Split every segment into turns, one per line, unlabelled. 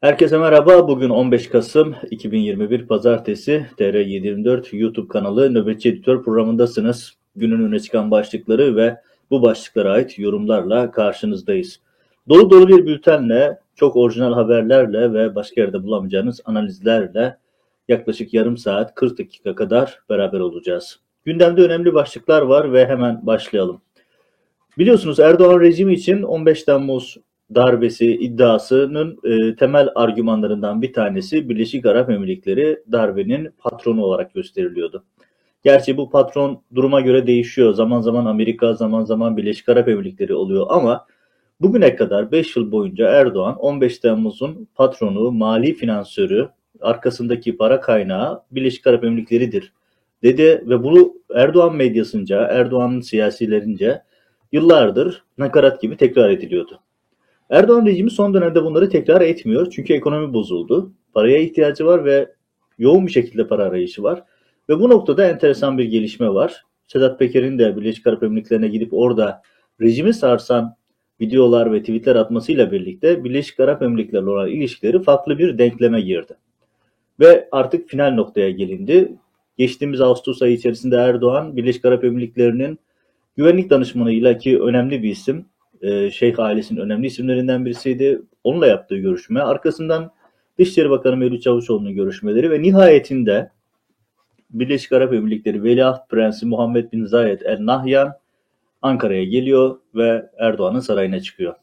Herkese merhaba. Bugün 15 Kasım 2021 Pazartesi TR724 YouTube kanalı Nöbetçi Editör programındasınız. Günün öne çıkan başlıkları ve bu başlıklara ait yorumlarla karşınızdayız. Dolu dolu bir bültenle, çok orijinal haberlerle ve başka yerde bulamayacağınız analizlerle yaklaşık yarım saat 40 dakika kadar beraber olacağız. Gündemde önemli başlıklar var ve hemen başlayalım. Biliyorsunuz Erdoğan rejimi için 15 Temmuz darbesi iddiasının e, temel argümanlarından bir tanesi Birleşik Arap Emirlikleri darbenin patronu olarak gösteriliyordu. Gerçi bu patron duruma göre değişiyor. Zaman zaman Amerika, zaman zaman Birleşik Arap Emirlikleri oluyor ama bugüne kadar 5 yıl boyunca Erdoğan 15 Temmuz'un patronu, mali finansörü, arkasındaki para kaynağı Birleşik Arap Emirlikleri'dir dedi ve bunu Erdoğan medyasınca, Erdoğan'ın siyasilerince yıllardır nakarat gibi tekrar ediliyordu. Erdoğan rejimi son dönemde bunları tekrar etmiyor çünkü ekonomi bozuldu. Paraya ihtiyacı var ve yoğun bir şekilde para arayışı var. Ve bu noktada enteresan bir gelişme var. Sedat Peker'in de Birleşik Arap Emirlikleri'ne gidip orada rejimi sarsan videolar ve tweetler atmasıyla birlikte Birleşik Arap Emirlikleri olan ilişkileri farklı bir denkleme girdi. Ve artık final noktaya gelindi. Geçtiğimiz Ağustos ayı içerisinde Erdoğan, Birleşik Arap Emirlikleri'nin güvenlik danışmanıyla ki önemli bir isim, e, Şeyh ailesinin önemli isimlerinden birisiydi. Onunla yaptığı görüşme. Arkasından Dışişleri Bakanı Mevlüt Çavuşoğlu'nun görüşmeleri ve nihayetinde Birleşik Arap Emirlikleri Veliaht Prensi Muhammed Bin Zayed El Nahyan Ankara'ya geliyor ve Erdoğan'ın sarayına çıkıyor.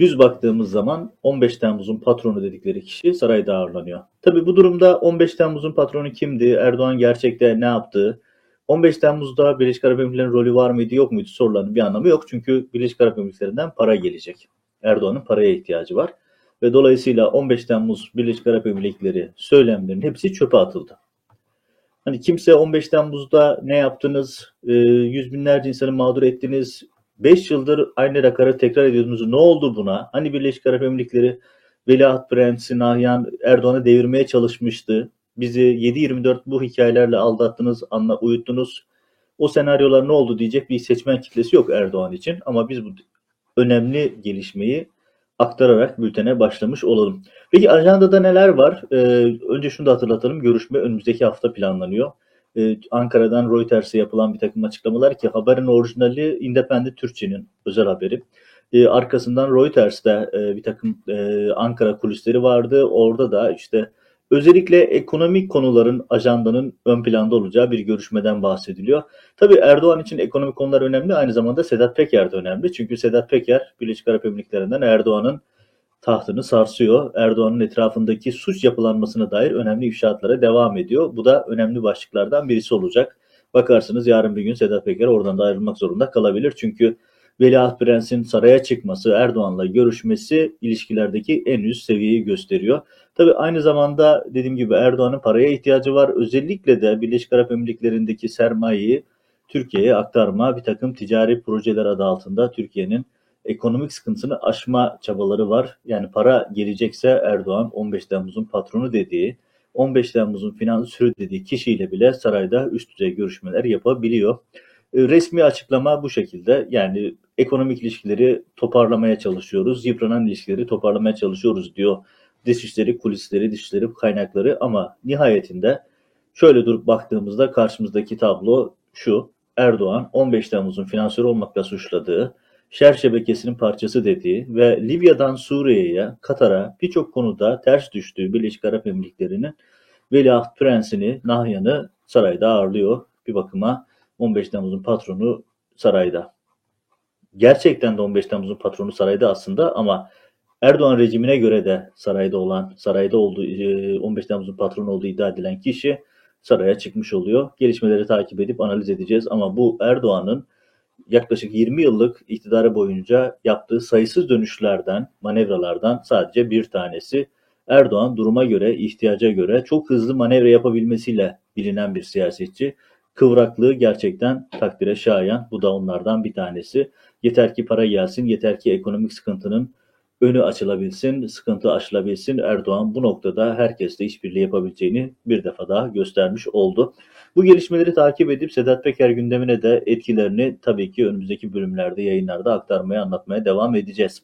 Düz baktığımız zaman 15 Temmuz'un patronu dedikleri kişi sarayda ağırlanıyor. Tabi bu durumda 15 Temmuz'un patronu kimdi? Erdoğan gerçekte ne yaptı? 15 Temmuz'da Birleşik Arap Emirlikleri'nin rolü var mıydı yok muydu sorularının bir anlamı yok. Çünkü Birleşik Arap Emirlikleri'nden para gelecek. Erdoğan'ın paraya ihtiyacı var. Ve dolayısıyla 15 Temmuz Birleşik Arap Emirlikleri söylemlerinin hepsi çöpe atıldı. Hani kimse 15 Temmuz'da ne yaptınız, e, yüz binlerce insanı mağdur ettiniz, 5 yıldır aynı rakarı tekrar ediyordunuz. Ne oldu buna? Hani Birleşik Arap Emirlikleri Veliaht Prensi Nahyan Erdoğan'ı devirmeye çalışmıştı. Bizi 7-24 bu hikayelerle aldattınız, anla, uyuttunuz. O senaryolar ne oldu diyecek bir seçmen kitlesi yok Erdoğan için. Ama biz bu önemli gelişmeyi aktararak bültene başlamış olalım. Peki ajandada neler var? Ee, önce şunu da hatırlatalım. Görüşme önümüzdeki hafta planlanıyor. Ee, Ankara'dan Reuters'e yapılan bir takım açıklamalar ki haberin orijinali Independent Türkçe'nin özel haberi. Ee, arkasından Reuters'te e, bir takım e, Ankara kulisleri vardı. Orada da işte Özellikle ekonomik konuların ajandanın ön planda olacağı bir görüşmeden bahsediliyor. Tabii Erdoğan için ekonomik konular önemli, aynı zamanda Sedat Peker de önemli. Çünkü Sedat Peker Birleşik Arap Emirlikleri'nden Erdoğan'ın tahtını sarsıyor. Erdoğan'ın etrafındaki suç yapılanmasına dair önemli ifşaatlara devam ediyor. Bu da önemli başlıklardan birisi olacak. Bakarsınız yarın bir gün Sedat Peker oradan da ayrılmak zorunda kalabilir. Çünkü Veliaht Prens'in saraya çıkması, Erdoğan'la görüşmesi ilişkilerdeki en üst seviyeyi gösteriyor. Tabi aynı zamanda dediğim gibi Erdoğan'ın paraya ihtiyacı var. Özellikle de Birleşik Arap Emirlikleri'ndeki sermayeyi Türkiye'ye aktarma bir takım ticari projeler adı altında Türkiye'nin ekonomik sıkıntısını aşma çabaları var. Yani para gelecekse Erdoğan 15 Temmuz'un patronu dediği, 15 Temmuz'un finansörü dediği kişiyle bile sarayda üst düzey görüşmeler yapabiliyor. E, resmi açıklama bu şekilde. Yani ekonomik ilişkileri toparlamaya çalışıyoruz, yıpranan ilişkileri toparlamaya çalışıyoruz diyor dışişleri kulisleri, dışişleri kaynakları ama nihayetinde şöyle durup baktığımızda karşımızdaki tablo şu. Erdoğan 15 Temmuz'un finansör olmakla suçladığı, şer şebekesinin parçası dediği ve Libya'dan Suriye'ye, Katar'a birçok konuda ters düştüğü Birleşik Arap Emirlikleri'nin veliaht prensini, Nahyan'ı sarayda ağırlıyor. Bir bakıma 15 Temmuz'un patronu sarayda. Gerçekten de 15 Temmuz'un patronu sarayda aslında ama Erdoğan rejimine göre de sarayda olan, sarayda olduğu, 15 e, Temmuz'un patronu olduğu iddia edilen kişi saraya çıkmış oluyor. Gelişmeleri takip edip analiz edeceğiz ama bu Erdoğan'ın yaklaşık 20 yıllık iktidarı boyunca yaptığı sayısız dönüşlerden, manevralardan sadece bir tanesi. Erdoğan duruma göre, ihtiyaca göre çok hızlı manevra yapabilmesiyle bilinen bir siyasetçi. Kıvraklığı gerçekten takdire şayan. Bu da onlardan bir tanesi. Yeter ki para gelsin, yeter ki ekonomik sıkıntının önü açılabilsin, sıkıntı aşılabilsin. Erdoğan bu noktada herkesle işbirliği yapabileceğini bir defa daha göstermiş oldu. Bu gelişmeleri takip edip Sedat Peker gündemine de etkilerini tabii ki önümüzdeki bölümlerde, yayınlarda aktarmaya, anlatmaya devam edeceğiz.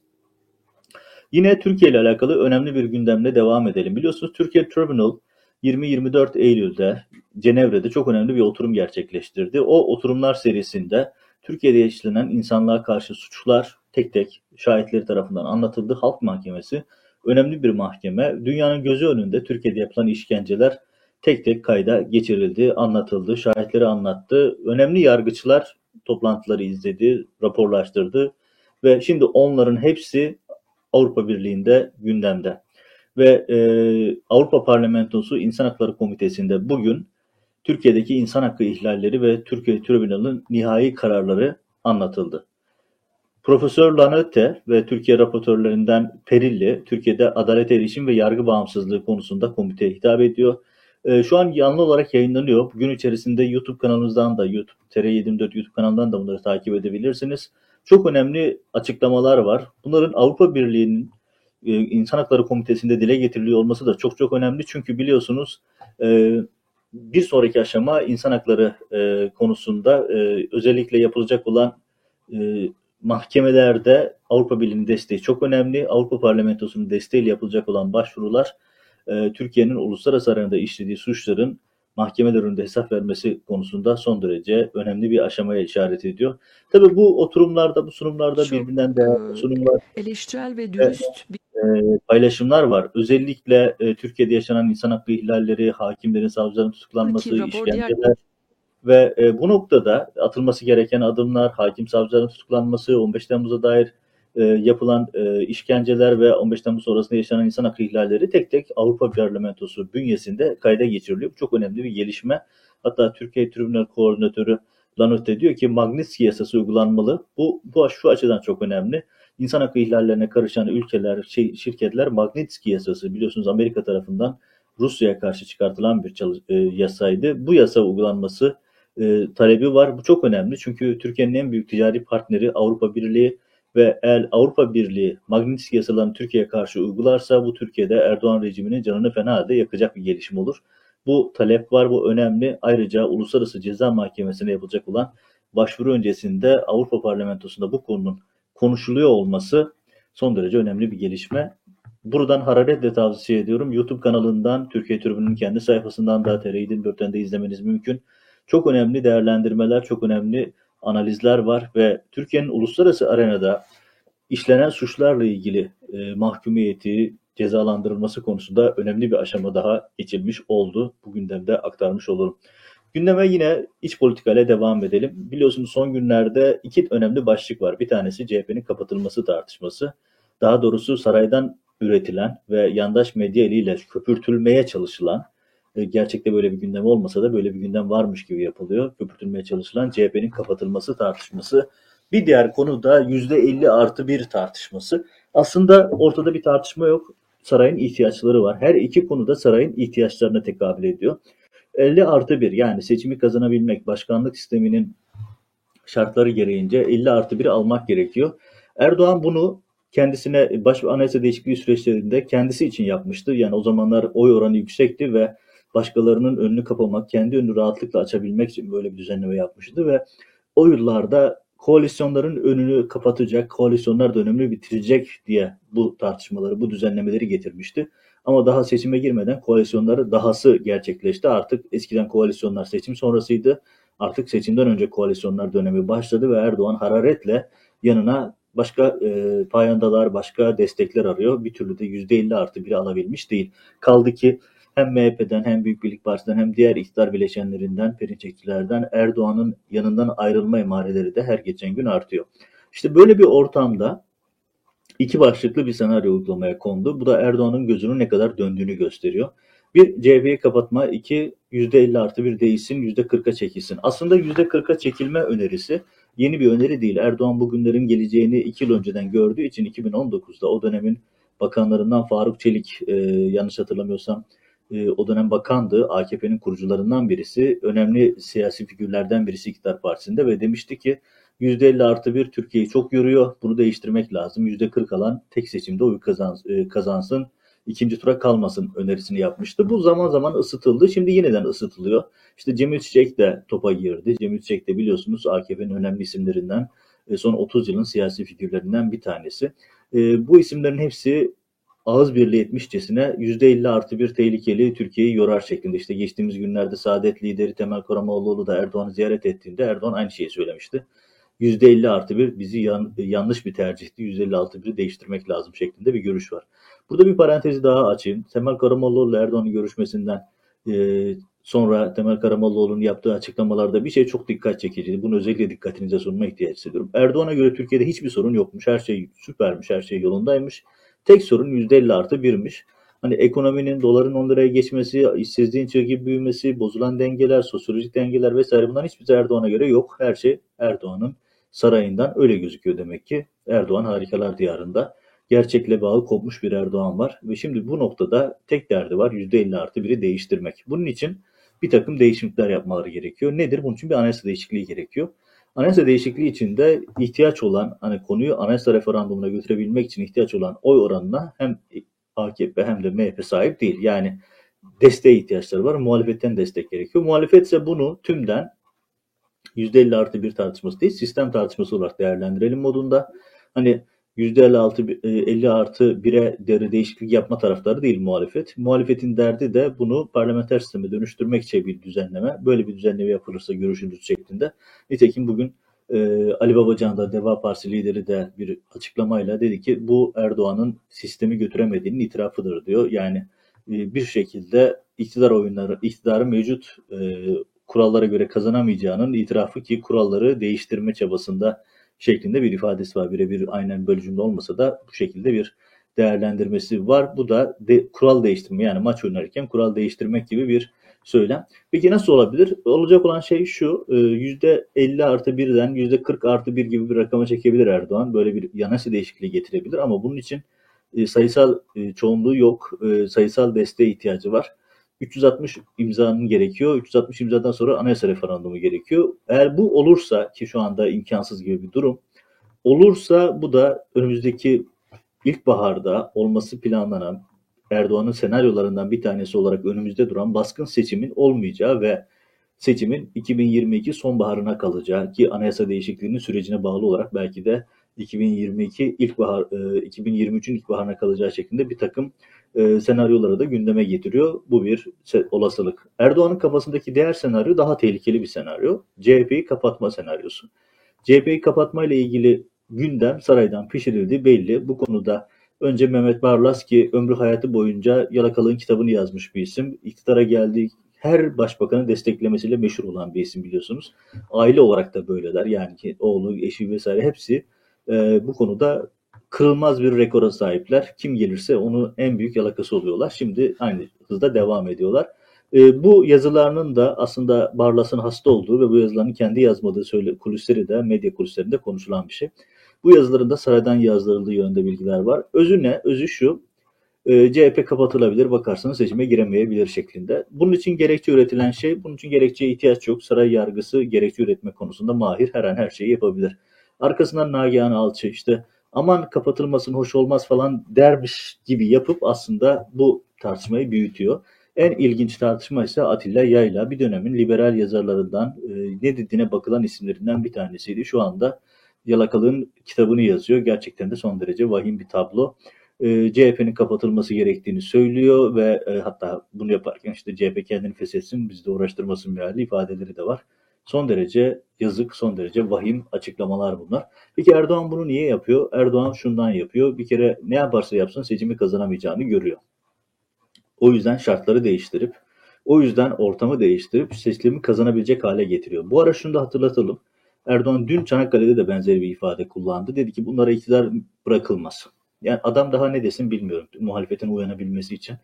Yine Türkiye ile alakalı önemli bir gündemle devam edelim. Biliyorsunuz Türkiye Tribunal 20-24 Eylül'de Cenevre'de çok önemli bir oturum gerçekleştirdi. O oturumlar serisinde Türkiye'de işlenen insanlığa karşı suçlar tek tek şahitleri tarafından anlatıldı. Halk Mahkemesi önemli bir mahkeme. Dünyanın gözü önünde Türkiye'de yapılan işkenceler tek tek kayda geçirildi, anlatıldı, şahitleri anlattı. Önemli yargıçlar toplantıları izledi, raporlaştırdı ve şimdi onların hepsi Avrupa Birliği'nde gündemde. Ve e, Avrupa Parlamentosu İnsan Hakları Komitesi'nde bugün Türkiye'deki insan hakkı ihlalleri ve Türkiye Tribunal'ın nihai kararları anlatıldı. Profesör Lanöte ve Türkiye raportörlerinden Perilli, Türkiye'de adalet erişim ve yargı bağımsızlığı konusunda komiteye hitap ediyor. Ee, şu an yanlı olarak yayınlanıyor. Gün içerisinde YouTube kanalımızdan da, YouTube TR24 YouTube kanalından da bunları takip edebilirsiniz. Çok önemli açıklamalar var. Bunların Avrupa Birliği'nin e, İnsan Hakları Komitesi'nde dile getiriliyor olması da çok çok önemli. Çünkü biliyorsunuz e, bir sonraki aşama insan hakları e, konusunda özellikle yapılacak olan mahkemelerde Avrupa Birliği'nin desteği çok önemli. Avrupa Parlamentosu'nun desteğiyle yapılacak olan başvurular Türkiye'nin uluslararası arenada işlediği suçların mahkemeler önünde hesap vermesi konusunda son derece önemli bir aşamaya işaret ediyor. Tabii bu oturumlarda, bu sunumlarda Çok, birbirinden değerli sunumlar,
eleştirel ve dürüst bir
e, paylaşımlar var. Özellikle e, Türkiye'de yaşanan insan hakkı ihlalleri, hakimlerin, savcıların tutuklanması, işkenceler ve e, bu noktada atılması gereken adımlar, hakim savcıların tutuklanması, 15 Temmuz'a dair e, yapılan e, işkenceler ve 15 Temmuz sonrasında yaşanan insan hakkı ihlalleri tek tek Avrupa Parlamentosu bünyesinde kayda geçiriliyor. Bu çok önemli bir gelişme. Hatta Türkiye Tribunal Koordinatörü Lanotte diyor ki Magnitsky yasası uygulanmalı. Bu, bu şu açıdan çok önemli. İnsan hakkı ihlallerine karışan ülkeler, şey, şirketler Magnitsky yasası biliyorsunuz Amerika tarafından Rusya'ya karşı çıkartılan bir çalış, e, yasaydı. Bu yasa uygulanması e, talebi var. Bu çok önemli çünkü Türkiye'nin en büyük ticari partneri Avrupa Birliği ve eğer Avrupa Birliği Magnitsky yasalarını Türkiye'ye karşı uygularsa bu Türkiye'de Erdoğan rejiminin canını fena halde yakacak bir gelişim olur. Bu talep var, bu önemli. Ayrıca Uluslararası Ceza Mahkemesi'ne yapılacak olan başvuru öncesinde Avrupa Parlamentosu'nda bu konunun konuşuluyor olması son derece önemli bir gelişme. Buradan hararetle tavsiye ediyorum. YouTube kanalından, Türkiye Tribünü'nün kendi sayfasından da TR24'ten de izlemeniz mümkün. Çok önemli değerlendirmeler, çok önemli analizler var ve Türkiye'nin uluslararası arenada işlenen suçlarla ilgili e, mahkumiyeti, cezalandırılması konusunda önemli bir aşama daha geçilmiş oldu. Bu gündemde aktarmış olurum. Gündeme yine iç politikayla devam edelim. Biliyorsunuz son günlerde iki önemli başlık var. Bir tanesi CHP'nin kapatılması tartışması. Daha doğrusu saraydan üretilen ve yandaş medya eliyle köpürtülmeye çalışılan gerçekte böyle bir gündem olmasa da böyle bir gündem varmış gibi yapılıyor. Köpürtülmeye çalışılan CHP'nin kapatılması tartışması. Bir diğer konu da %50 artı bir tartışması. Aslında ortada bir tartışma yok. Sarayın ihtiyaçları var. Her iki konuda sarayın ihtiyaçlarına tekabül ediyor. 50 artı 1 yani seçimi kazanabilmek başkanlık sisteminin şartları gereğince 50 artı 1 almak gerekiyor. Erdoğan bunu kendisine baş anayasa değişikliği süreçlerinde kendisi için yapmıştı. Yani o zamanlar oy oranı yüksekti ve başkalarının önünü kapamak, kendi önünü rahatlıkla açabilmek için böyle bir düzenleme yapmıştı ve o yıllarda koalisyonların önünü kapatacak, koalisyonlar dönemini bitirecek diye bu tartışmaları, bu düzenlemeleri getirmişti. Ama daha seçime girmeden koalisyonları dahası gerçekleşti. Artık eskiden koalisyonlar seçim sonrasıydı. Artık seçimden önce koalisyonlar dönemi başladı ve Erdoğan hararetle yanına başka e, payandalar, başka destekler arıyor. Bir türlü de %50 artı biri alabilmiş değil. Kaldı ki hem MHP'den hem Büyük Birlik Partisi'nden hem diğer iktidar bileşenlerinden, perinçekçilerden Erdoğan'ın yanından ayrılma emareleri de her geçen gün artıyor. İşte böyle bir ortamda iki başlıklı bir senaryo uygulamaya kondu. Bu da Erdoğan'ın gözünün ne kadar döndüğünü gösteriyor. Bir CHP'yi kapatma, iki %50 artı bir değişsin, %40'a çekilsin. Aslında %40'a çekilme önerisi yeni bir öneri değil. Erdoğan bugünlerin geleceğini iki yıl önceden gördüğü için 2019'da o dönemin bakanlarından Faruk Çelik e, yanlış hatırlamıyorsam e, o dönem bakandı. AKP'nin kurucularından birisi. Önemli siyasi figürlerden birisi İktidar Partisi'nde ve demişti ki %50 artı bir Türkiye'yi çok yoruyor. Bunu değiştirmek lazım. %40 alan tek seçimde oy e, kazansın. ikinci tura kalmasın önerisini yapmıştı. Bu zaman zaman ısıtıldı. Şimdi yeniden ısıtılıyor. İşte Cemil Çiçek de topa girdi. Cemil Çiçek de biliyorsunuz AKP'nin önemli isimlerinden e, son 30 yılın siyasi figürlerinden bir tanesi. Bu isimlerin hepsi ağız birliği etmişçesine %50 artı bir tehlikeli Türkiye'yi yorar şeklinde. İşte geçtiğimiz günlerde Saadet lideri Temel Karamoğluoğlu da Erdoğan'ı ziyaret ettiğinde Erdoğan aynı şeyi söylemişti. %50 artı bir bizi yan, yanlış bir tercihti. %50 artı biri değiştirmek lazım şeklinde bir görüş var. Burada bir parantezi daha açayım. Temel Karamoğluoğlu Erdoğan'ın görüşmesinden e, sonra Temel Karamoğluoğlu'nun yaptığı açıklamalarda bir şey çok dikkat çekiciydi. Bunu özellikle dikkatinize sunma ihtiyaç hissediyorum. Erdoğan'a göre Türkiye'de hiçbir sorun yokmuş. Her şey süpermiş, her şey yolundaymış. Tek sorun %50 artı birmiş. Hani ekonominin, doların 10 liraya geçmesi, işsizliğin gibi büyümesi, bozulan dengeler, sosyolojik dengeler vesaire bunların hiçbir Erdoğan'a göre yok. Her şey Erdoğan'ın sarayından öyle gözüküyor demek ki. Erdoğan harikalar diyarında gerçekle bağı kopmuş bir Erdoğan var. Ve şimdi bu noktada tek derdi var %50 artı biri değiştirmek. Bunun için bir takım değişiklikler yapmaları gerekiyor. Nedir? Bunun için bir anayasa değişikliği gerekiyor. Anayasa değişikliği için de ihtiyaç olan hani konuyu anayasa referandumuna götürebilmek için ihtiyaç olan oy oranına hem AKP hem de MHP sahip değil. Yani desteğe ihtiyaçları var. Muhalefetten destek gerekiyor. Muhalefet ise bunu tümden %50 artı bir tartışması değil, sistem tartışması olarak değerlendirelim modunda. Hani %56 50 e, artı 1'e değeri değişiklik yapma taraftarı değil muhalefet. Muhalefetin derdi de bunu parlamenter sisteme dönüştürmek için bir düzenleme. Böyle bir düzenleme yapılırsa görüşülür şeklinde. Nitekim bugün e, Ali Babacan da Deva Partisi lideri de bir açıklamayla dedi ki bu Erdoğan'ın sistemi götüremediğinin itirafıdır diyor. Yani e, bir şekilde iktidar oyunları, iktidarı mevcut e, kurallara göre kazanamayacağının itirafı ki kuralları değiştirme çabasında şeklinde bir ifadesi var. Birebir aynen böyle cümle olmasa da bu şekilde bir değerlendirmesi var. Bu da de, kural değiştirme yani maç oynarken kural değiştirmek gibi bir söylem. Peki nasıl olabilir? Olacak olan şey şu %50 e, artı 1'den %40 artı 1 gibi bir rakama çekebilir Erdoğan. Böyle bir yanası değişikliği getirebilir ama bunun için e, sayısal e, çoğunluğu yok. Sayısal desteğe ihtiyacı var. 360 imzanın gerekiyor. 360 imzadan sonra anayasa referandumu gerekiyor. Eğer bu olursa ki şu anda imkansız gibi bir durum olursa bu da önümüzdeki ilkbaharda olması planlanan Erdoğan'ın senaryolarından bir tanesi olarak önümüzde duran baskın seçimin olmayacağı ve seçimin 2022 sonbaharına kalacağı ki anayasa değişikliğinin sürecine bağlı olarak belki de 2022 ilkbahar 2023'ün ilkbaharına kalacağı şeklinde bir takım e, senaryoları da gündeme getiriyor. Bu bir olasılık. Erdoğan'ın kafasındaki diğer senaryo daha tehlikeli bir senaryo. CHP'yi kapatma senaryosu. CHP'yi kapatma ile ilgili gündem saraydan pişirildi belli. Bu konuda önce Mehmet Barlas ki ömrü hayatı boyunca Yalakalığın kitabını yazmış bir isim. İktidara geldiği her başbakanı desteklemesiyle meşhur olan bir isim biliyorsunuz. Aile olarak da böyleler. Yani ki oğlu, eşi vesaire hepsi e, bu konuda kırılmaz bir rekora sahipler. Kim gelirse onu en büyük yalakası oluyorlar. Şimdi aynı hızda devam ediyorlar. E, bu yazılarının da aslında Barlas'ın hasta olduğu ve bu yazılarını kendi yazmadığı söyle, kulisleri de medya kulislerinde konuşulan bir şey. Bu yazıların da saraydan yazdırıldığı yönde bilgiler var. Özü ne? Özü şu. E, CHP kapatılabilir, bakarsanız seçime giremeyebilir şeklinde. Bunun için gerekçe üretilen şey, bunun için gerekçeye ihtiyaç yok. Saray yargısı gerekçe üretme konusunda mahir, her an her şeyi yapabilir. Arkasından Nagihan Alçı işte aman kapatılmasın hoş olmaz falan dermiş gibi yapıp aslında bu tartışmayı büyütüyor. En ilginç tartışma ise Atilla Yayla bir dönemin liberal yazarlarından e, ne dediğine bakılan isimlerinden bir tanesiydi. Şu anda Yalakalığın kitabını yazıyor. Gerçekten de son derece vahim bir tablo. E, CHP'nin kapatılması gerektiğini söylüyor ve e, hatta bunu yaparken işte CHP kendini feshetsin, bizi de uğraştırmasın meali ifadeleri de var. Son derece yazık, son derece vahim açıklamalar bunlar. Peki Erdoğan bunu niye yapıyor? Erdoğan şundan yapıyor. Bir kere ne yaparsa yapsın seçimi kazanamayacağını görüyor. O yüzden şartları değiştirip, o yüzden ortamı değiştirip seçimi kazanabilecek hale getiriyor. Bu ara şunu da hatırlatalım. Erdoğan dün Çanakkale'de de benzer bir ifade kullandı. Dedi ki bunlara iktidar bırakılmaz. Yani adam daha ne desin bilmiyorum muhalefetin uyanabilmesi için.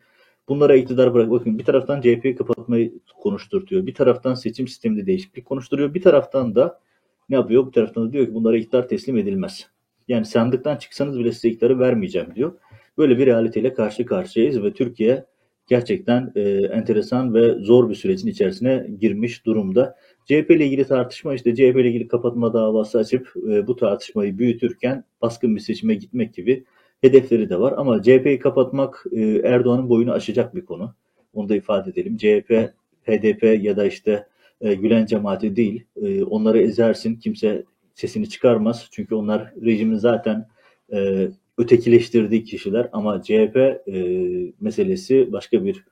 Bunlara iktidar bırak. Bakın bir taraftan CHP'yi kapatmayı konuşturtuyor. Bir taraftan seçim sisteminde değişiklik konuşturuyor. Bir taraftan da ne yapıyor? Bu taraftan da diyor ki bunlara iktidar teslim edilmez. Yani sandıktan çıksanız bile size iktidarı vermeyeceğim diyor. Böyle bir realiteyle karşı karşıyayız ve Türkiye gerçekten e, enteresan ve zor bir sürecin içerisine girmiş durumda. CHP ile ilgili tartışma işte CHP ile ilgili kapatma davası açıp e, bu tartışmayı büyütürken baskın bir seçime gitmek gibi hedefleri de var. Ama CHP'yi kapatmak e, Erdoğan'ın boyunu aşacak bir konu. Onu da ifade edelim. CHP, HDP ya da işte e, Gülen cemaati değil. E, onları ezersin. Kimse sesini çıkarmaz. Çünkü onlar rejimin zaten e, ötekileştirdiği kişiler ama CHP e, meselesi başka bir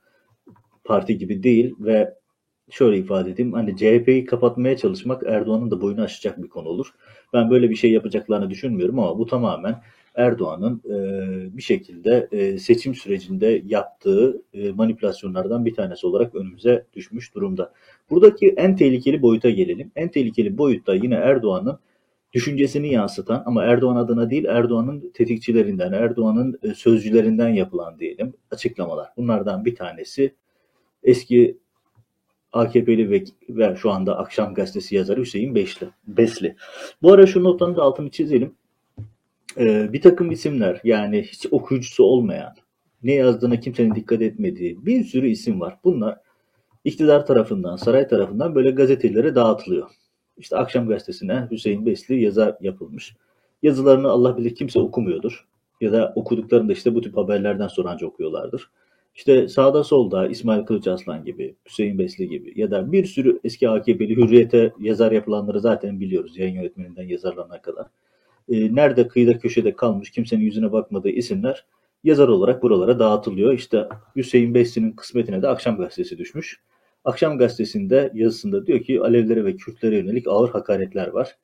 parti gibi değil ve şöyle ifade edeyim hani CHP'yi kapatmaya çalışmak Erdoğan'ın da boyunu aşacak bir konu olur. Ben böyle bir şey yapacaklarını düşünmüyorum ama bu tamamen Erdoğan'ın e, bir şekilde e, seçim sürecinde yaptığı e, manipülasyonlardan bir tanesi olarak önümüze düşmüş durumda. Buradaki en tehlikeli boyuta gelelim. En tehlikeli boyutta yine Erdoğan'ın düşüncesini yansıtan ama Erdoğan adına değil Erdoğan'ın tetikçilerinden, Erdoğan'ın sözcülerinden yapılan diyelim açıklamalar. Bunlardan bir tanesi eski AKP'li ve, ve şu anda Akşam Gazetesi yazarı Hüseyin Beşli, Besli. Bu ara şu notların da altını çizelim. Ee, bir takım isimler yani hiç okuyucusu olmayan, ne yazdığına kimsenin dikkat etmediği bir sürü isim var. Bunlar iktidar tarafından, saray tarafından böyle gazetelere dağıtılıyor. İşte Akşam Gazetesi'ne Hüseyin Besli yazar yapılmış. Yazılarını Allah bilir kimse okumuyordur. Ya da okuduklarında işte bu tip haberlerden sonra önce okuyorlardır. İşte sağda solda İsmail Kılıçaslan gibi, Hüseyin Besli gibi ya da bir sürü eski AKP'li hürriyete yazar yapılanları zaten biliyoruz yayın yönetmeninden yazarlarına kadar. Ee, nerede kıyıda köşede kalmış kimsenin yüzüne bakmadığı isimler yazar olarak buralara dağıtılıyor. İşte Hüseyin Besli'nin kısmetine de Akşam Gazetesi düşmüş. Akşam Gazetesi'nde yazısında diyor ki Alevlere ve Kürtlere yönelik ağır hakaretler var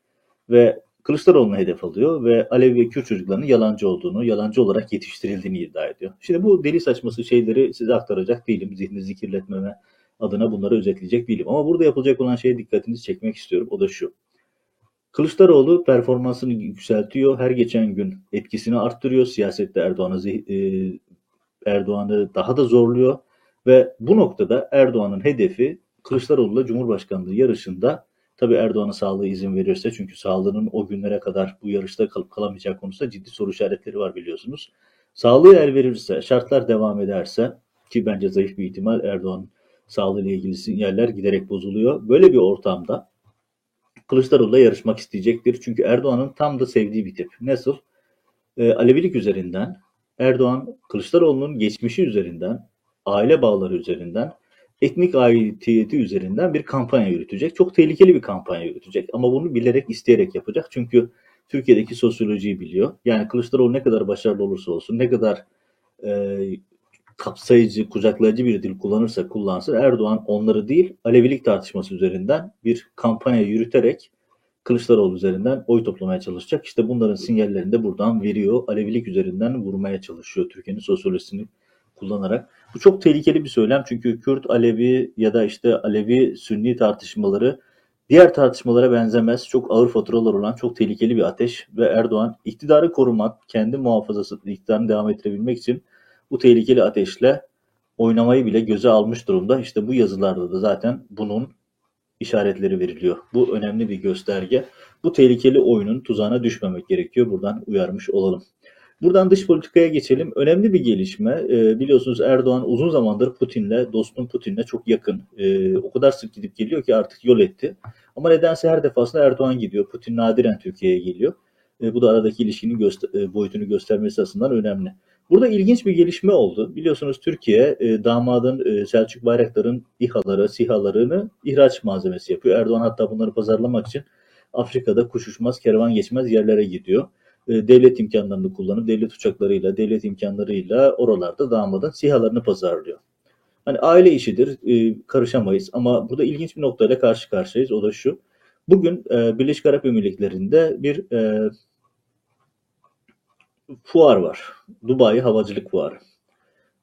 ve Kılıçdaroğlu'na hedef alıyor ve Alevi ve Kürt çocuklarının yalancı olduğunu, yalancı olarak yetiştirildiğini iddia ediyor. Şimdi bu deli saçması şeyleri size aktaracak değilim. Zihninizi kirletmeme adına bunları özetleyecek değilim. Ama burada yapılacak olan şeye dikkatinizi çekmek istiyorum. O da şu. Kılıçdaroğlu performansını yükseltiyor. Her geçen gün etkisini arttırıyor. Siyasette Erdoğan'ı e, Erdoğan'ı daha da zorluyor. Ve bu noktada Erdoğan'ın hedefi Kılıçdaroğlu'la Cumhurbaşkanlığı yarışında Tabii Erdoğan'ın sağlığı izin verirse çünkü sağlığının o günlere kadar bu yarışta kalıp kalamayacağı konusunda ciddi soru işaretleri var biliyorsunuz. Sağlığı el verirse, şartlar devam ederse ki bence zayıf bir ihtimal Erdoğan sağlığı ile ilgili sinyaller giderek bozuluyor. Böyle bir ortamda Kılıçdaroğlu'la yarışmak isteyecektir. Çünkü Erdoğan'ın tam da sevdiği bir tip. Nasıl? Ee, Alevilik üzerinden, Erdoğan Kılıçdaroğlu'nun geçmişi üzerinden, aile bağları üzerinden etnik aidiyeti üzerinden bir kampanya yürütecek. Çok tehlikeli bir kampanya yürütecek ama bunu bilerek, isteyerek yapacak. Çünkü Türkiye'deki sosyolojiyi biliyor. Yani Kılıçdaroğlu ne kadar başarılı olursa olsun, ne kadar e, kapsayıcı, kucaklayıcı bir dil kullanırsa kullansın Erdoğan onları değil Alevilik tartışması üzerinden bir kampanya yürüterek Kılıçdaroğlu üzerinden oy toplamaya çalışacak. İşte bunların sinyallerini de buradan veriyor. Alevilik üzerinden vurmaya çalışıyor Türkiye'nin sosyolojisini kullanarak. Bu çok tehlikeli bir söylem çünkü Kürt, Alevi ya da işte Alevi Sünni tartışmaları diğer tartışmalara benzemez. Çok ağır faturalar olan çok tehlikeli bir ateş ve Erdoğan iktidarı korumak, kendi muhafazası iktidarını devam ettirebilmek için bu tehlikeli ateşle oynamayı bile göze almış durumda. İşte bu yazılarda da zaten bunun işaretleri veriliyor. Bu önemli bir gösterge. Bu tehlikeli oyunun tuzağına düşmemek gerekiyor. Buradan uyarmış olalım. Buradan dış politikaya geçelim. Önemli bir gelişme. E, biliyorsunuz Erdoğan uzun zamandır Putin'le, dostum Putin'le çok yakın. E, o kadar sık gidip geliyor ki artık yol etti. Ama nedense her defasında Erdoğan gidiyor. Putin nadiren Türkiye'ye geliyor. E, bu da aradaki ilişkinin e, boyutunu göstermesi açısından önemli. Burada ilginç bir gelişme oldu. Biliyorsunuz Türkiye e, damadın e, Selçuk Bayraktar'ın İHA'ları, SİHA'larını ihraç malzemesi yapıyor. Erdoğan hatta bunları pazarlamak için Afrika'da kuş uçmaz, kervan geçmez yerlere gidiyor. E, devlet imkanlarını kullanıp devlet uçaklarıyla, devlet imkanlarıyla oralarda damadın sihalarını pazarlıyor. Hani aile işidir, e, karışamayız ama burada ilginç bir noktayla karşı karşıyayız. O da şu. Bugün e, Birleşik Arap Emirlikleri'nde bir e, fuar var. Dubai Havacılık Fuarı.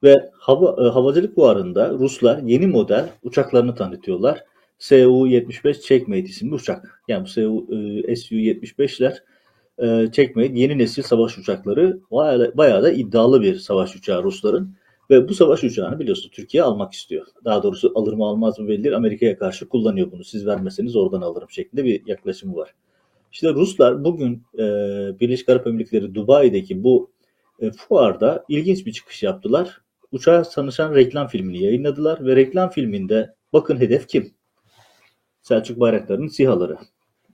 Ve hava, e, havacılık fuarında Ruslar yeni model uçaklarını tanıtıyorlar. Su-75 Checkmate isimli uçak. Yani bu Su-75'ler e, çekmeyin. Yeni nesil savaş uçakları bayağı, bayağı da iddialı bir savaş uçağı Rusların. Ve bu savaş uçağını biliyorsunuz Türkiye almak istiyor. Daha doğrusu alır mı almaz mı belli değil. Amerika'ya karşı kullanıyor bunu. Siz vermeseniz oradan alırım şeklinde bir yaklaşımı var. İşte Ruslar bugün e, Birleşik Arap Emirlikleri Dubai'deki bu e, fuarda ilginç bir çıkış yaptılar. Uçağa tanışan reklam filmini yayınladılar ve reklam filminde bakın hedef kim? Selçuk Bayraktar'ın sihaları.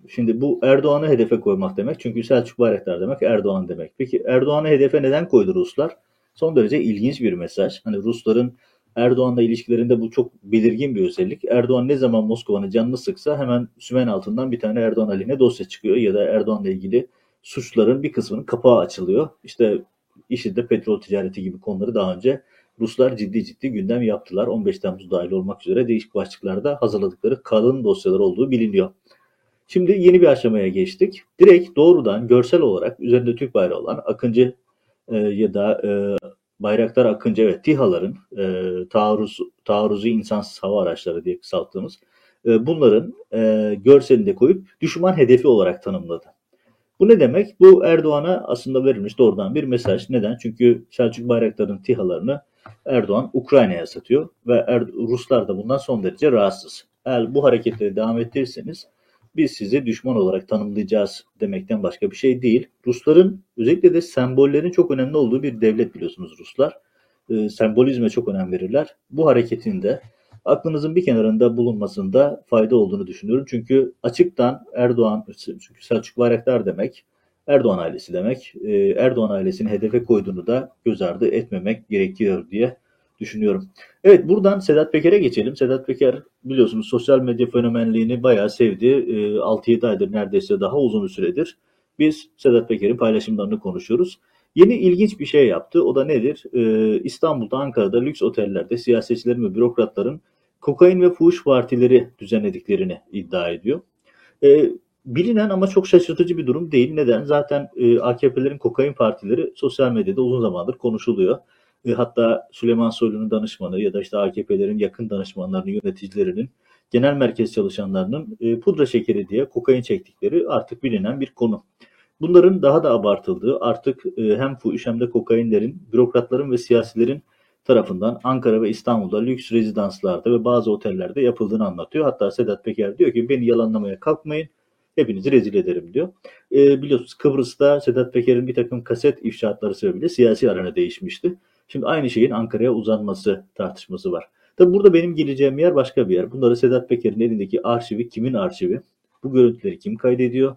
Şimdi bu Erdoğan'ı hedefe koymak demek. Çünkü Selçuk Bayraktar demek Erdoğan demek. Peki Erdoğan'ı hedefe neden koydu Ruslar? Son derece ilginç bir mesaj. Hani Rusların Erdoğan'la ilişkilerinde bu çok belirgin bir özellik. Erdoğan ne zaman Moskova'nın canını sıksa hemen sümen altından bir tane Erdoğan aleyhine dosya çıkıyor ya da Erdoğan'la ilgili suçların bir kısmının kapağı açılıyor. İşte IŞİD'de petrol ticareti gibi konuları daha önce Ruslar ciddi ciddi gündem yaptılar. 15 Temmuz dahil olmak üzere değişik başlıklarda hazırladıkları kalın dosyalar olduğu biliniyor. Şimdi yeni bir aşamaya geçtik. Direkt doğrudan görsel olarak üzerinde Türk bayrağı olan Akıncı e, ya da e, Bayraktar Akıncı evet TİHA'ların e, taarruz, taarruzu insansız hava araçları diye kısalttığımız e, bunların e, görselinde koyup düşman hedefi olarak tanımladı. Bu ne demek? Bu Erdoğan'a aslında verilmiş doğrudan bir mesaj. Neden? Çünkü Selçuk Bayraktar'ın TİHA'larını Erdoğan Ukrayna'ya satıyor ve er Ruslar da bundan son derece rahatsız. Eğer bu hareketleri devam ettirirseniz biz sizi düşman olarak tanımlayacağız demekten başka bir şey değil. Rusların özellikle de sembollerin çok önemli olduğu bir devlet biliyorsunuz Ruslar. E, sembolizme çok önem verirler. Bu hareketin de aklınızın bir kenarında bulunmasında fayda olduğunu düşünüyorum. Çünkü açıktan Erdoğan, çünkü Selçuk Bayraktar demek, Erdoğan ailesi demek. E, Erdoğan ailesini hedefe koyduğunu da göz ardı etmemek gerekiyor diye düşünüyorum. Evet buradan Sedat Peker'e geçelim. Sedat Peker biliyorsunuz sosyal medya fenomenliğini bayağı sevdi. E, 6-7 aydır neredeyse daha uzun bir süredir. Biz Sedat Peker'in paylaşımlarını konuşuyoruz. Yeni ilginç bir şey yaptı. O da nedir? Ee, İstanbul'da, Ankara'da lüks otellerde siyasetçilerin ve bürokratların kokain ve fuhuş partileri düzenlediklerini iddia ediyor. Ee, bilinen ama çok şaşırtıcı bir durum değil. Neden? Zaten e, AKP'lerin kokain partileri sosyal medyada uzun zamandır konuşuluyor. E, hatta Süleyman Soylu'nun danışmanı ya da işte AKP'lerin yakın danışmanlarının, yöneticilerinin, genel merkez çalışanlarının e, pudra şekeri diye kokain çektikleri artık bilinen bir konu. Bunların daha da abartıldığı artık e, hem fuhuş hem de kokainlerin, bürokratların ve siyasilerin tarafından Ankara ve İstanbul'da lüks rezidanslarda ve bazı otellerde yapıldığını anlatıyor. Hatta Sedat Peker diyor ki beni yalanlamaya kalkmayın hepinizi rezil ederim diyor. E, biliyorsunuz Kıbrıs'ta Sedat Peker'in bir takım kaset ifşaatları sebebiyle siyasi arana değişmişti. Şimdi aynı şeyin Ankara'ya uzanması tartışması var. Tabi burada benim geleceğim yer başka bir yer. Bunları Sedat Peker'in elindeki arşivi kimin arşivi? Bu görüntüleri kim kaydediyor?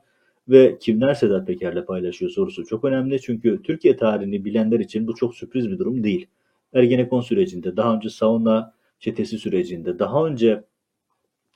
Ve kimler Sedat Peker'le paylaşıyor sorusu çok önemli. Çünkü Türkiye tarihini bilenler için bu çok sürpriz bir durum değil. Ergenekon sürecinde, daha önce sauna çetesi sürecinde, daha önce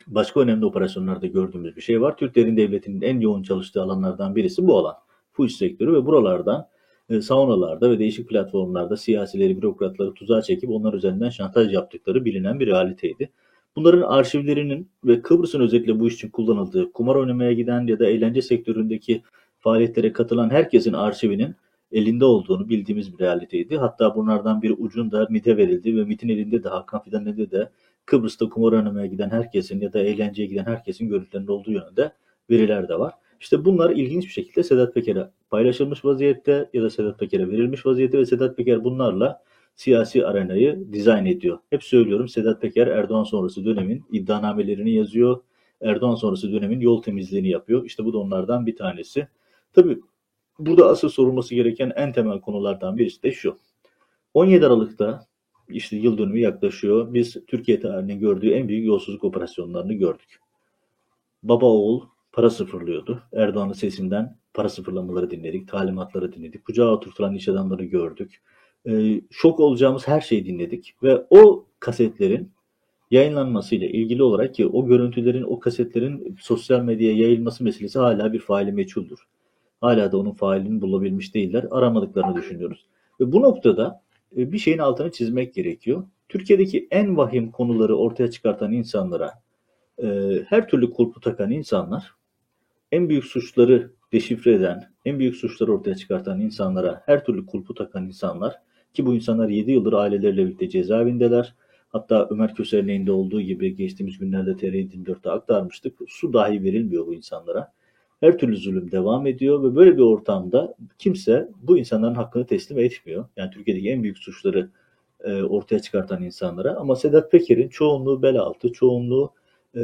başka önemli operasyonlarda gördüğümüz bir şey var. Türklerin devletinin en yoğun çalıştığı alanlardan birisi bu alan. Fuş sektörü ve buralardan e, saunalarda ve değişik platformlarda siyasileri, bürokratları tuzağa çekip onlar üzerinden şantaj yaptıkları bilinen bir realiteydi. Bunların arşivlerinin ve Kıbrıs'ın özellikle bu iş için kullanıldığı, kumar oynamaya giden ya da eğlence sektöründeki faaliyetlere katılan herkesin arşivinin elinde olduğunu bildiğimiz bir realiteydi. Hatta bunlardan bir ucunda MIT'e verildi ve MIT'in elinde de Hakan Fidan'ın de Kıbrıs'ta kumar oynamaya giden herkesin ya da eğlenceye giden herkesin görüntülerinde olduğu yönünde veriler de var. İşte bunlar ilginç bir şekilde Sedat Peker'e paylaşılmış vaziyette ya da Sedat Peker'e verilmiş vaziyette ve Sedat Peker bunlarla siyasi arenayı dizayn ediyor. Hep söylüyorum Sedat Peker Erdoğan sonrası dönemin iddianamelerini yazıyor. Erdoğan sonrası dönemin yol temizliğini yapıyor. İşte bu da onlardan bir tanesi. Tabii burada asıl sorulması gereken en temel konulardan birisi de şu. 17 Aralık'ta işte yıl dönümü yaklaşıyor. Biz Türkiye tarihinin gördüğü en büyük yolsuzluk operasyonlarını gördük. Baba oğul para sıfırlıyordu. Erdoğan'ın sesinden para sıfırlamaları dinledik, talimatları dinledik, kucağa oturtulan iş adamları gördük. Ee, şok olacağımız her şeyi dinledik ve o kasetlerin yayınlanmasıyla ilgili olarak ki o görüntülerin, o kasetlerin sosyal medyaya yayılması meselesi hala bir faili meçhuldür. Hala da onun failini bulabilmiş değiller. Aramadıklarını düşünüyoruz. Ve bu noktada e, bir şeyin altını çizmek gerekiyor. Türkiye'deki en vahim konuları ortaya çıkartan insanlara e, her türlü kulpu takan insanlar en büyük suçları deşifre eden, en büyük suçları ortaya çıkartan insanlara her türlü kulpu takan insanlar ki bu insanlar 7 yıldır aileleriyle birlikte cezaevindeler. Hatta Ömer Köse'nin olduğu gibi geçtiğimiz günlerde TR24'te aktarmıştık. Su dahi verilmiyor bu insanlara. Her türlü zulüm devam ediyor ve böyle bir ortamda kimse bu insanların hakkını teslim etmiyor. Yani Türkiye'deki en büyük suçları e, ortaya çıkartan insanlara. Ama Sedat Peker'in çoğunluğu bel altı, çoğunluğu e,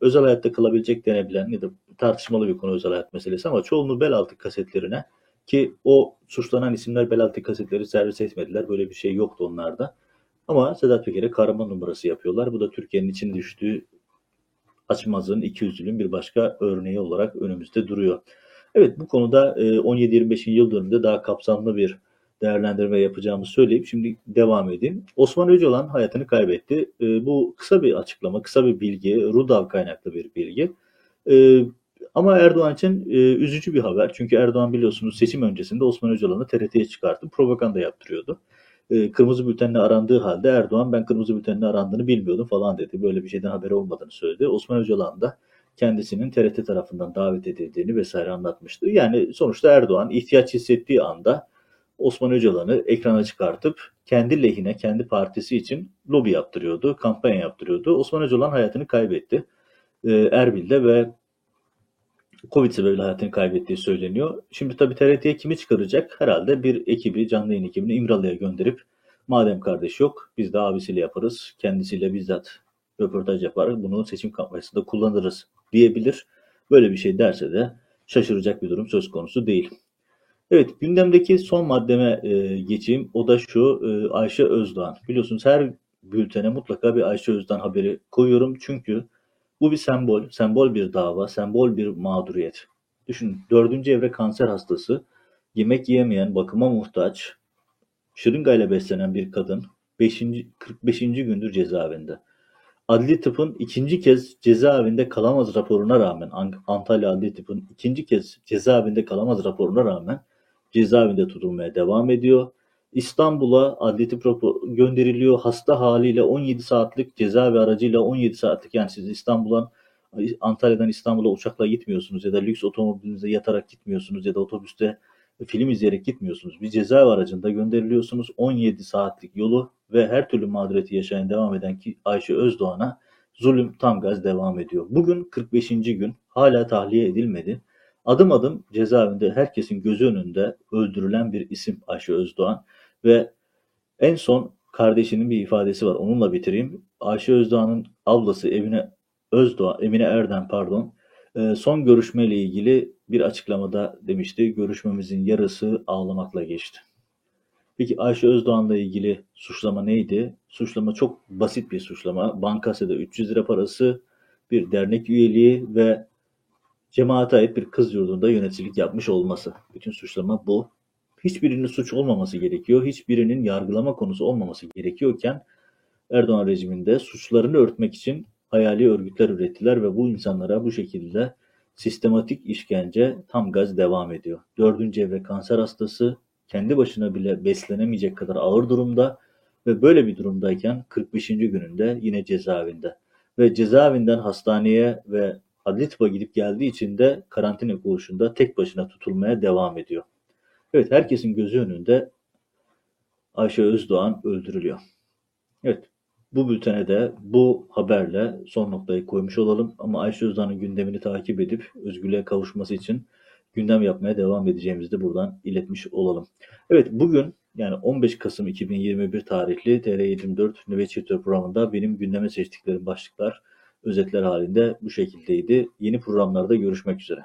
özel hayatta kalabilecek denebilen ya da tartışmalı bir konu özel hayat meselesi ama çoğunluğu bel altı kasetlerine ki o suçlanan isimler bel altı kasetleri servis etmediler. Böyle bir şey yoktu onlarda. Ama Sedat Peker'e kahraman numarası yapıyorlar. Bu da Türkiye'nin için düştüğü açmazın iki yüzlülüğün bir başka örneği olarak önümüzde duruyor. Evet bu konuda 17-25. yıl dönümünde daha kapsamlı bir değerlendirme yapacağımı söyleyip şimdi devam edeyim. Osman Öcalan hayatını kaybetti. E, bu kısa bir açıklama, kısa bir bilgi, Rudav kaynaklı bir bilgi. E, ama Erdoğan için e, üzücü bir haber. Çünkü Erdoğan biliyorsunuz seçim öncesinde Osman Öcalan'ı TRT'ye çıkartıp propaganda yaptırıyordu. E, kırmızı bültenle arandığı halde Erdoğan ben kırmızı bültenle arandığını bilmiyordum falan dedi. Böyle bir şeyden haberi olmadığını söyledi. Osman Öcalan da kendisinin TRT tarafından davet edildiğini vesaire anlatmıştı. Yani sonuçta Erdoğan ihtiyaç hissettiği anda Osman Öcalan'ı ekrana çıkartıp kendi lehine, kendi partisi için lobi yaptırıyordu, kampanya yaptırıyordu. Osman Öcalan hayatını kaybetti. E, Erbil'de ve Covid sebebiyle hayatını kaybettiği söyleniyor. Şimdi tabii TRT'ye kimi çıkaracak? Herhalde bir ekibi, canlı yayın ekibini İmralı'ya gönderip madem kardeş yok biz de abisiyle yaparız. Kendisiyle bizzat röportaj yaparız. Bunu seçim kampanyasında kullanırız diyebilir. Böyle bir şey derse de şaşıracak bir durum söz konusu değil. Evet gündemdeki son maddeme e, geçeyim. O da şu e, Ayşe Özdoğan. Biliyorsunuz her bültene mutlaka bir Ayşe Özdoğan haberi koyuyorum. Çünkü bu bir sembol, sembol bir dava, sembol bir mağduriyet. Düşünün dördüncü evre kanser hastası, yemek yiyemeyen, bakıma muhtaç, şırıngayla beslenen bir kadın 5. 45. gündür cezaevinde. Adli tıpın ikinci kez cezaevinde kalamaz raporuna rağmen Antalya Adli tıpın ikinci kez cezaevinde kalamaz raporuna rağmen cezaevinde tutulmaya devam ediyor. İstanbul'a adli tıp gönderiliyor. Hasta haliyle 17 saatlik cezaevi aracıyla 17 saatlik yani siz İstanbul'dan Antalya'dan İstanbul'a uçakla gitmiyorsunuz ya da lüks otomobilinize yatarak gitmiyorsunuz ya da otobüste film izleyerek gitmiyorsunuz. Bir cezaevi aracında gönderiliyorsunuz. 17 saatlik yolu ve her türlü mağduriyeti yaşayan devam eden ki Ayşe Özdoğan'a zulüm tam gaz devam ediyor. Bugün 45. gün hala tahliye edilmedi. Adım adım cezaevinde herkesin gözü önünde öldürülen bir isim Ayşe Özdoğan ve en son kardeşinin bir ifadesi var. Onunla bitireyim. Ayşe Özdoğan'ın ablası Emine Özdoğan, Emine Erdem pardon, e, son görüşmeyle ilgili bir açıklamada demişti. Görüşmemizin yarısı ağlamakla geçti. Peki Ayşe Özdoğan'la ilgili suçlama neydi? Suçlama çok basit bir suçlama. Bankasada 300 lira parası, bir dernek üyeliği ve cemaate ait bir kız yurdunda yöneticilik yapmış olması. Bütün suçlama bu. Hiçbirinin suç olmaması gerekiyor. Hiçbirinin yargılama konusu olmaması gerekiyorken Erdoğan rejiminde suçlarını örtmek için hayali örgütler ürettiler ve bu insanlara bu şekilde sistematik işkence tam gaz devam ediyor. Dördüncü evre kanser hastası kendi başına bile beslenemeyecek kadar ağır durumda ve böyle bir durumdayken 45. gününde yine cezaevinde. Ve cezaevinden hastaneye ve adli gidip geldiği için de karantina koğuşunda tek başına tutulmaya devam ediyor. Evet herkesin gözü önünde Ayşe Özdoğan öldürülüyor. Evet bu bültene de bu haberle son noktayı koymuş olalım. Ama Ayşe Özdoğan'ın gündemini takip edip özgürlüğe kavuşması için gündem yapmaya devam edeceğimizi de buradan iletmiş olalım. Evet bugün yani 15 Kasım 2021 tarihli TR24 Nöbetçi programında benim gündeme seçtiklerim başlıklar özetler halinde bu şekildeydi. Yeni programlarda görüşmek üzere.